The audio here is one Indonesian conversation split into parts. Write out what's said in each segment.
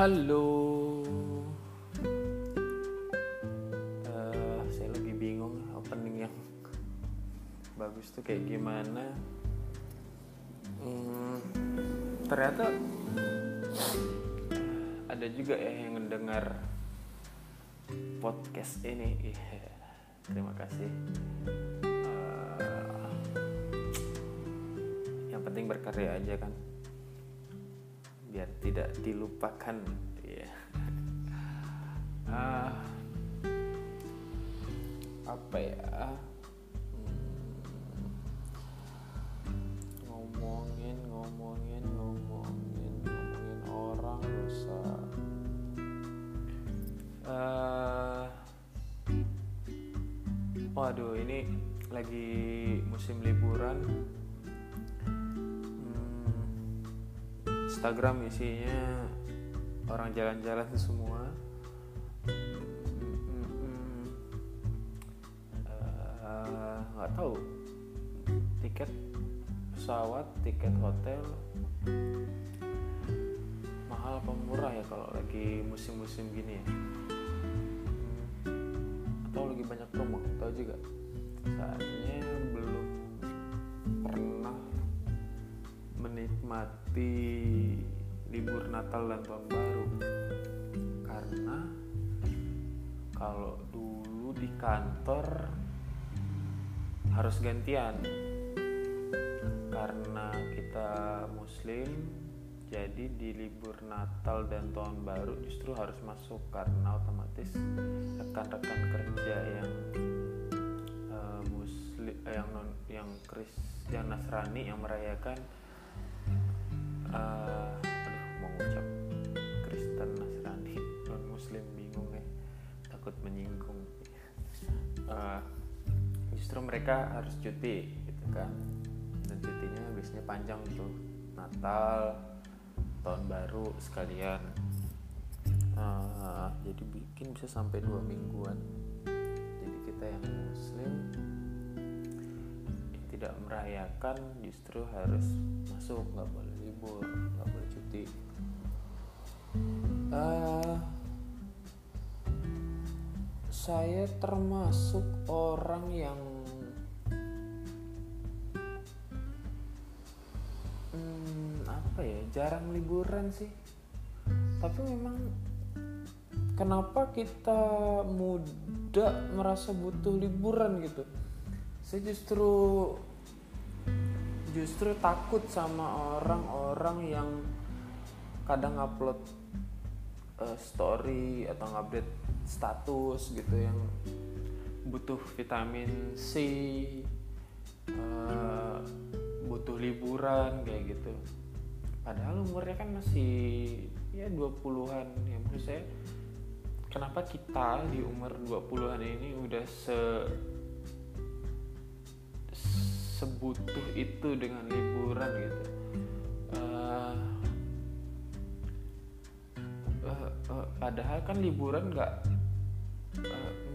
Halo. Eh, saya lagi bingung opening yang bagus tuh kayak gimana. Hmm, ternyata ada juga ya yang mendengar podcast ini. Iya, Terima kasih. Eh, yang penting berkarya aja kan biar tidak dilupakan. Ya Ah, apa ya? Hmm, ngomongin ngomongin ngomongin ngomongin orang dosa Eh, waduh ini lagi musim liburan Instagram isinya orang jalan-jalan semua. Eh, nggak tahu tiket pesawat, tiket hotel mahal apa murah ya kalau lagi musim-musim gini ya? Atau lagi banyak promo? Tahu juga. Soalnya menikmati libur Natal dan Tahun Baru. Karena kalau dulu di kantor harus gantian. Karena kita Muslim jadi di libur Natal dan Tahun Baru justru harus masuk karena otomatis rekan-rekan kerja yang eh, Muslim yang non yang Kris yang Nasrani yang merayakan eh aduh mau ngucap Kristen Nasrani non Muslim bingung ya. Takut menyinggung. Eh, justru mereka harus cuti gitu kan. Dan cutinya biasanya panjang tuh. Natal tahun baru sekalian. Eh, jadi bikin bisa sampai dua mingguan. Jadi kita yang Muslim tidak merayakan justru harus masuk nggak boleh libur nggak boleh cuti. Eh, saya termasuk orang yang hmm, apa ya jarang liburan sih. Tapi memang kenapa kita muda merasa butuh liburan gitu? Saya justru justru takut sama orang-orang yang kadang upload eh, story atau ngupdate status gitu yang butuh vitamin C eh, butuh liburan kayak gitu. Padahal umurnya kan masih ya 20-an ya menurut saya kenapa kita di umur 20-an ini udah se sebutuh itu dengan liburan gitu. Eh, eh, padahal kan liburan nggak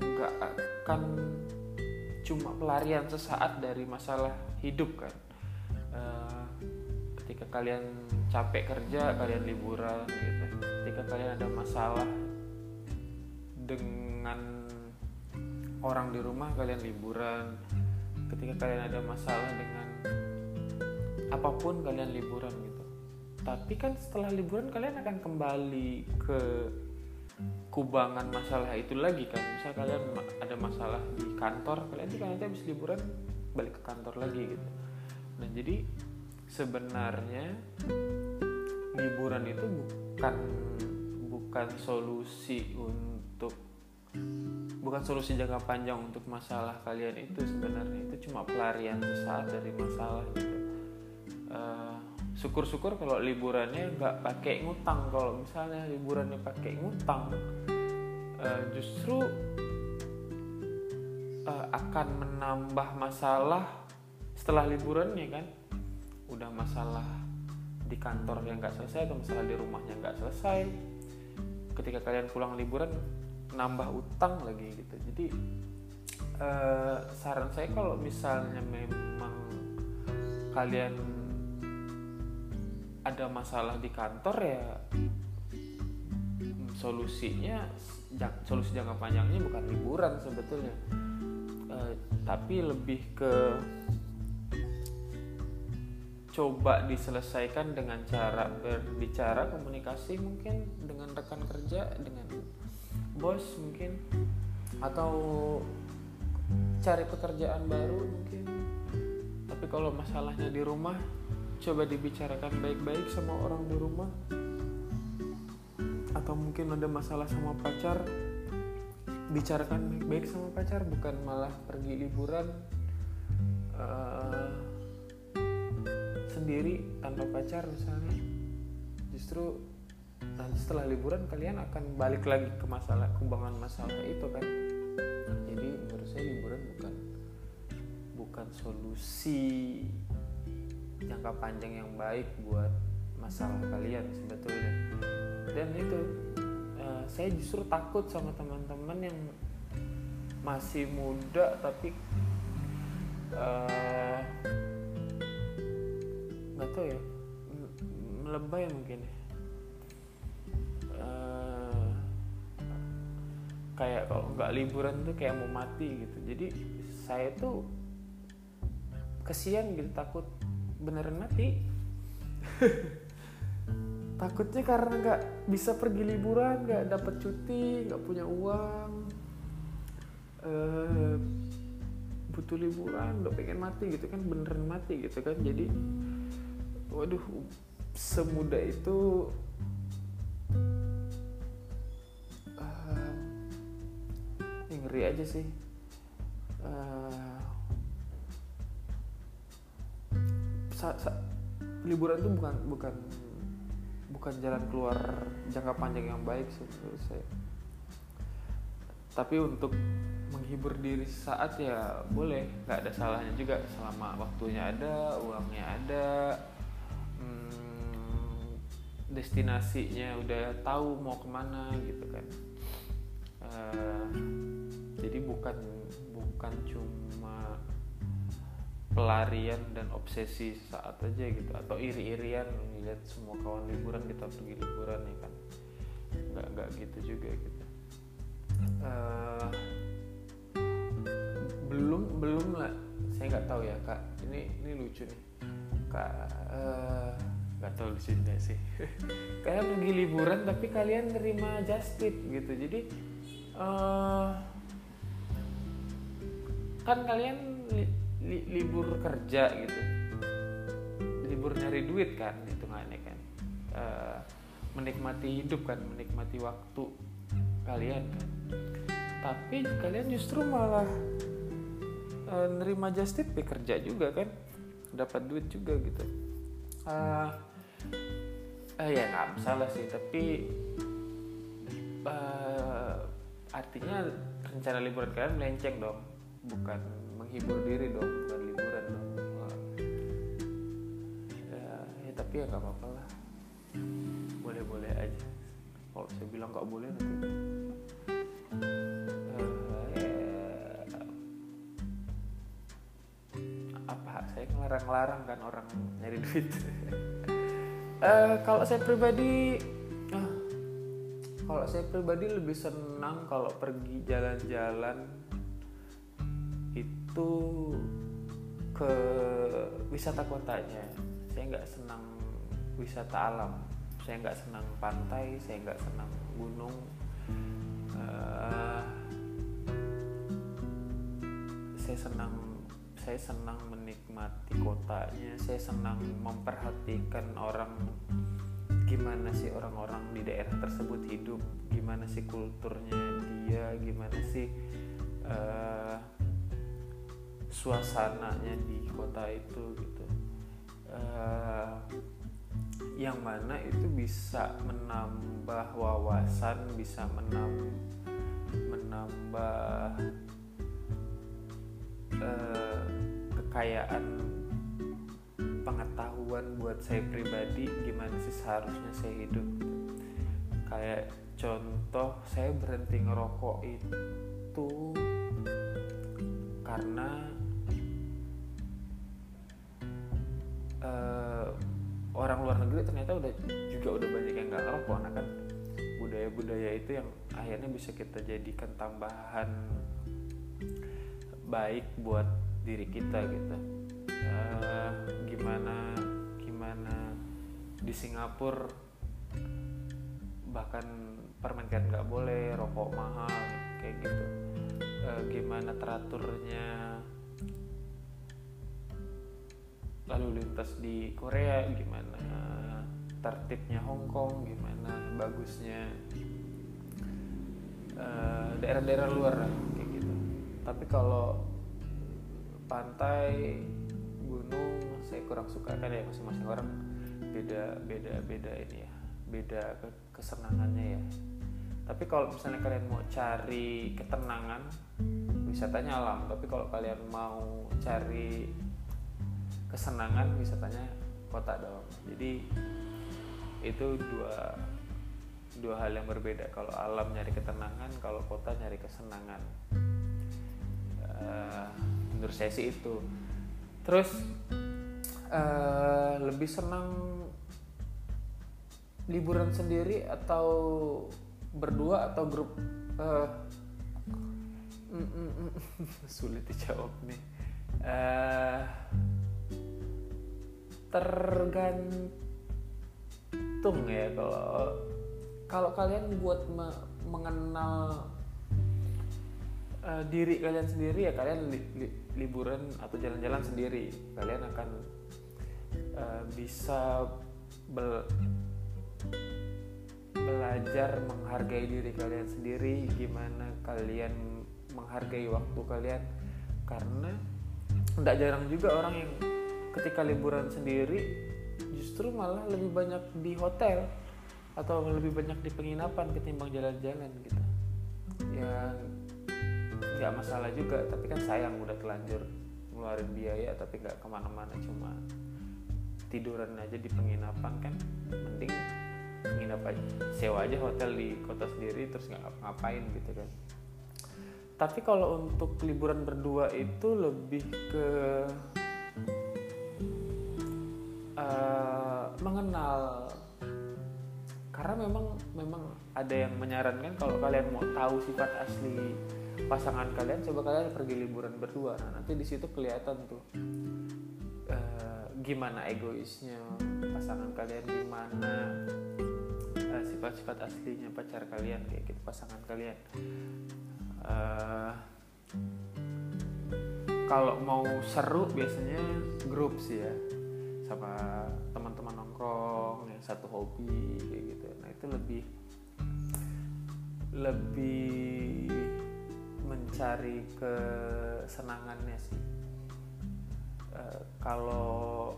nggak akan cuma pelarian sesaat dari masalah hidup kan. Eh, ketika kalian capek kerja kalian liburan gitu. Ketika kalian ada masalah dengan orang di rumah kalian liburan ketika kalian ada masalah dengan apa pun kalian liburan gitu. Tapi kan setelah liburan kalian akan kembali ke kubangan masalah itu lagi kan. Misal kalian ada masalah di kantor kalian juga nanti habis liburan balik ke kantor lagi gitu. Nah jadi sebenarnya liburan itu bukan bukan solusi untuk bukan solusi jangka panjang untuk masalah kalian itu sebenarnya. Itu cuma pelarian sesaat dari masalah gitu. Eh, syukur-syukur kalau liburannya nggak pakai ngutang. Kalau misalnya liburannya pakai ngutang eh, justru eh, akan menambah masalah setelah liburannya kan? Udah masalah di kantor yang nggak selesai atau masalah di rumahnya nggak selesai. Ketika kalian pulang liburan nambah utang lagi gitu. Jadi eh, saran saya kalau misalnya memang kalian ada masalah di kantor ya solusinya solusi jangka panjangnya bukan liburan sebetulnya. Uh, tapi lebih ke coba diselesaikan dengan cara berbicara komunikasi mungkin dengan rekan kerja dengan bos mungkin. Atau cari pekerjaan baru mungkin. Tapi kalau masalahnya di rumah coba dibicarakan baik-baik sama orang di rumah. Atau mungkin ada masalah sama pacar bicarakan baik-baik sama pacar bukan malah pergi liburan uh, sendiri tanpa pacar misalnya. Justru nanti setelah liburan kalian akan balik lagi ke masalah kembangan masalah itu kan? Jadi menurut saya liburan bukan bukan solusi jangka panjang yang baik buat masalah kalian sebetulnya. Dan itu uh, saya justru takut sama teman-teman yang masih muda tapi uh, nggak tahu ya melebay mungkin ya kayak kalau nggak liburan tuh kayak mau mati gitu. Jadi saya tuh kesian gitu takut beneran mati. Takutnya karena nggak bisa pergi liburan nggak dapat cuti nggak punya uang uh, butuh liburan udah pengen mati gitu kan beneran mati gitu kan. Jadi waduh semudah itu ngeri aja sih. Uh, sa, sa, liburan itu bukan bukan bukan jalan keluar jangka panjang yang baik sih saya. Tapi untuk menghibur diri saat ya boleh nggak ada salahnya juga. Selama waktunya ada uangnya ada destinasinya udah tahu mau ke mana gitu kan bukan bukan cuma pelarian dan obsesi saat aja gitu atau iri-irian lihat semua kawan liburan kita pergi liburan ya kan? Nggak nggak gitu juga gitu. Uh, belum belum lah. Saya nggak tahu ya kak. Ini ini lucu nih. Kak uh, nggak tahu lucu juga sih. Kalian pergi liburan tapi kalian nerima just tip gitu. Jadi uh, kan kalian li, li, libur kerja gitu. Libur nyari duit kan hitungannya kan. Uh, menikmati hidup kan menikmati waktu kalian kan. Tapi kalian justru malah uh, nerima just tip ya kerja juga kan. Dapat duit juga gitu. Uh, uh, ya nggak masalah sih tapi uh, artinya rencana liburan kalian melenceng dong bukan menghibur diri dong bukan liburan dong. Ya, ya tapi ya nggak apa-apa lah. Boleh-boleh aja. Kalau saya bilang nggak boleh nanti. Uh, ya, apa saya ngelarang-larang kan orang nyari duit? Uh, kalau saya pribadi uh, kalau saya pribadi lebih senang kalau pergi jalan-jalan itu ke wisata kotanya. Saya nggak senang wisata alam. Saya nggak senang pantai saya nggak senang gunung. Uh, saya senang saya senang menikmati kotanya. Saya senang memperhatikan orang gimana sih orang-orang di daerah tersebut hidup gimana sih kulturnya dia gimana sih uh, suasananya di kota itu gitu. Uh, yang mana itu bisa menambah wawasan bisa menambah menambah uh, kekayaan pengetahuan buat saya pribadi gimana sih seharusnya saya hidup. Kayak contoh saya berhenti ngerokok itu karena uh, orang luar negeri ternyata udah juga udah banyak yang nggak ngerokok nah kan budaya-budaya itu yang akhirnya bisa kita jadikan tambahan baik buat diri kita gitu. Uh, gimana gimana di Singapura bahkan permen nggak boleh rokok mahal kayak gitu. Uh, gimana teraturnya lalu lintas di Korea gimana? Tertibnya Hong Kong gimana? Bagusnya daerah daerah-daerah luar kayak gitu. Tapi kalau pantai gunung saya kurang suka kan ya masing-masing orang. Beda beda beda ini ya beda kesenangannya ya. Tapi kalau misalnya kalian mau cari ketenangan wisatanya alam. Tapi kalau kalian mau cari kesenangan wisatanya kota dong. Jadi itu dua dua hal yang berbeda. Kalau alam nyari ketenangan kalau kota nyari kesenangan. Uh, menurut saya sih itu. Terus uh, lebih senang liburan sendiri atau berdua atau grup uh, mm, mm, mm, sulit dijawab nih. Uh, tergantung ya kalau kalau kalian buat me mengenal uh, diri kalian sendiri ya kalian li li liburan atau jalan-jalan sendiri. Kalian akan uh, bisa bel belajar menghargai diri kalian sendiri gimana kalian menghargai waktu kalian. Karena tidak jarang juga orang yang ketika liburan sendiri justru malah lebih banyak di hotel atau lebih banyak di penginapan ketimbang jalan-jalan gitu. Ya nggak masalah juga tapi kan sayang udah telanjur ngeluarin biaya tapi nggak ke mana-mana cuma tiduran aja di penginapan kan mending nginap aja sewa aja hotel di kota sendiri terus nggak ngapain gitu kan. Tapi kalau untuk liburan berdua itu lebih ke uh, mengenal. Karena memang memang ada yang menyarankan kalau kalian mau tahu sifat asli pasangan kalian coba kalian pergi liburan berdua. Nah nanti di situ kelihatan tuh uh, gimana egoisnya pasangan kalian gimana uh, sifat-sifat aslinya pacar kalian kayak gitu pasangan kalian. Uh, kalau mau seru biasanya grup sih ya sama teman-teman nongkrong yang satu hobi kayak gitu. Nah itu lebih lebih mencari kesenangannya sih. E, kalau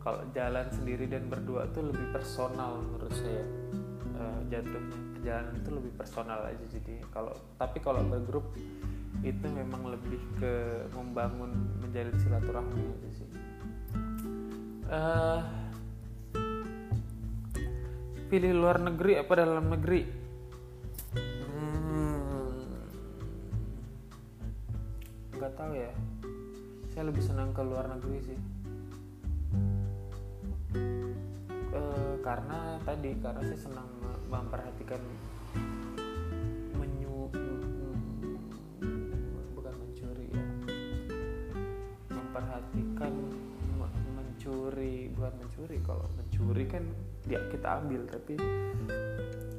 kalau jalan sendiri dan berdua tuh lebih personal menurut saya. E, jatuhnya perjalanan itu lebih personal aja jadi. Kalau tapi kalau bergrup itu memang lebih ke membangun menjalin silaturahmi aja sih uh, pilih luar negeri apa dalam negeri? Hmm, nggak tahu ya. Saya lebih senang ke luar negeri sih. Uh, karena tadi karena saya senang memperhatikan menyu bukan mencuri ya. Memperhatikan mencuri bukan mencuri kalau mencuri kan ya kita ambil tapi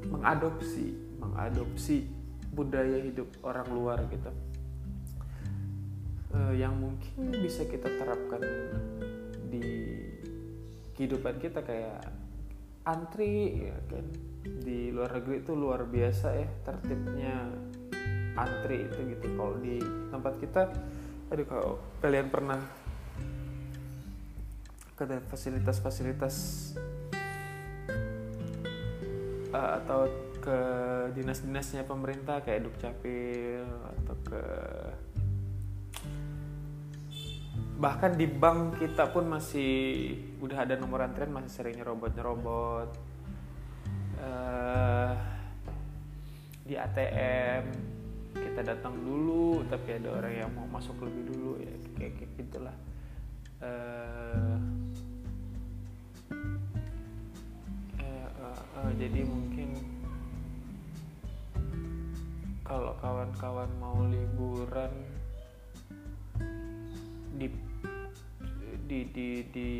mengadopsi mengadopsi budaya hidup orang luar gitu. Uh, yang mungkin bisa kita terapkan di kehidupan kita kayak antri ya kan? Di luar negeri itu luar biasa ya tertibnya antri itu gitu. Kalau di tempat kita aduh kalau kalian pernah ke fasilitas-fasilitas uh, atau ke dinas-dinasnya pemerintah kayak dukcapil atau ke bahkan di bank kita pun masih udah ada nomor antrian masih sering nyerobot nyerobot uh, di ATM kita datang dulu tapi ada orang yang mau masuk lebih dulu ya kayak, kayak gitulah uh, uh, jadi mungkin kalau kawan-kawan mau liburan di di di, di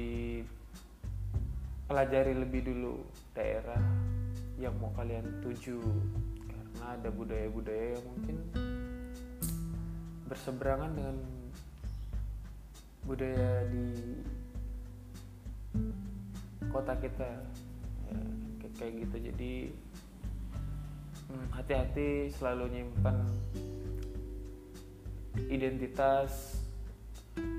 pelajari lebih dulu daerah yang mau kalian tuju karena ada budaya-budaya yang mungkin berseberangan dengan budaya di kota kita ya kayak gitu. Jadi hmm, hati-hati selalu nyimpan identitas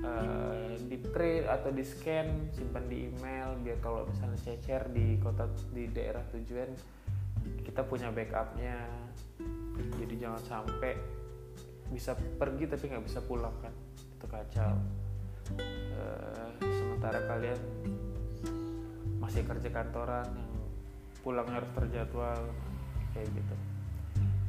uh, di print atau di scan simpan di email biar kalau misalnya cecer di kota di daerah tujuan kita punya backupnya. Jadi jangan sampai bisa pergi tapi nggak bisa pulang kan? Itu kacau. Uh, sementara kalian masih kerja kantoran pulangnya harus terjadwal kayak gitu.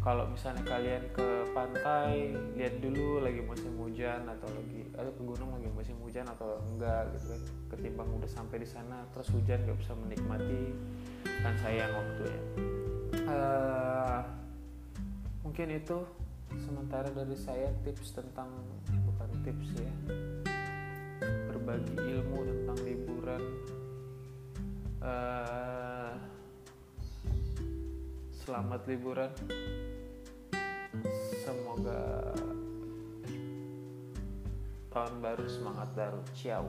Kalau misalnya kalian ke pantai lihat dulu lagi musim hujan atau lagi atau ke gunung lagi musim hujan atau enggak gitu kan. Ketimbang udah sampai di sana terus hujan nggak bisa menikmati kan sayang waktunya. Uh, mungkin itu sementara dari saya tips tentang bukan tips ya berbagi ilmu tentang liburan. Uh, selamat liburan. Semoga tahun baru semangat baru. Ciao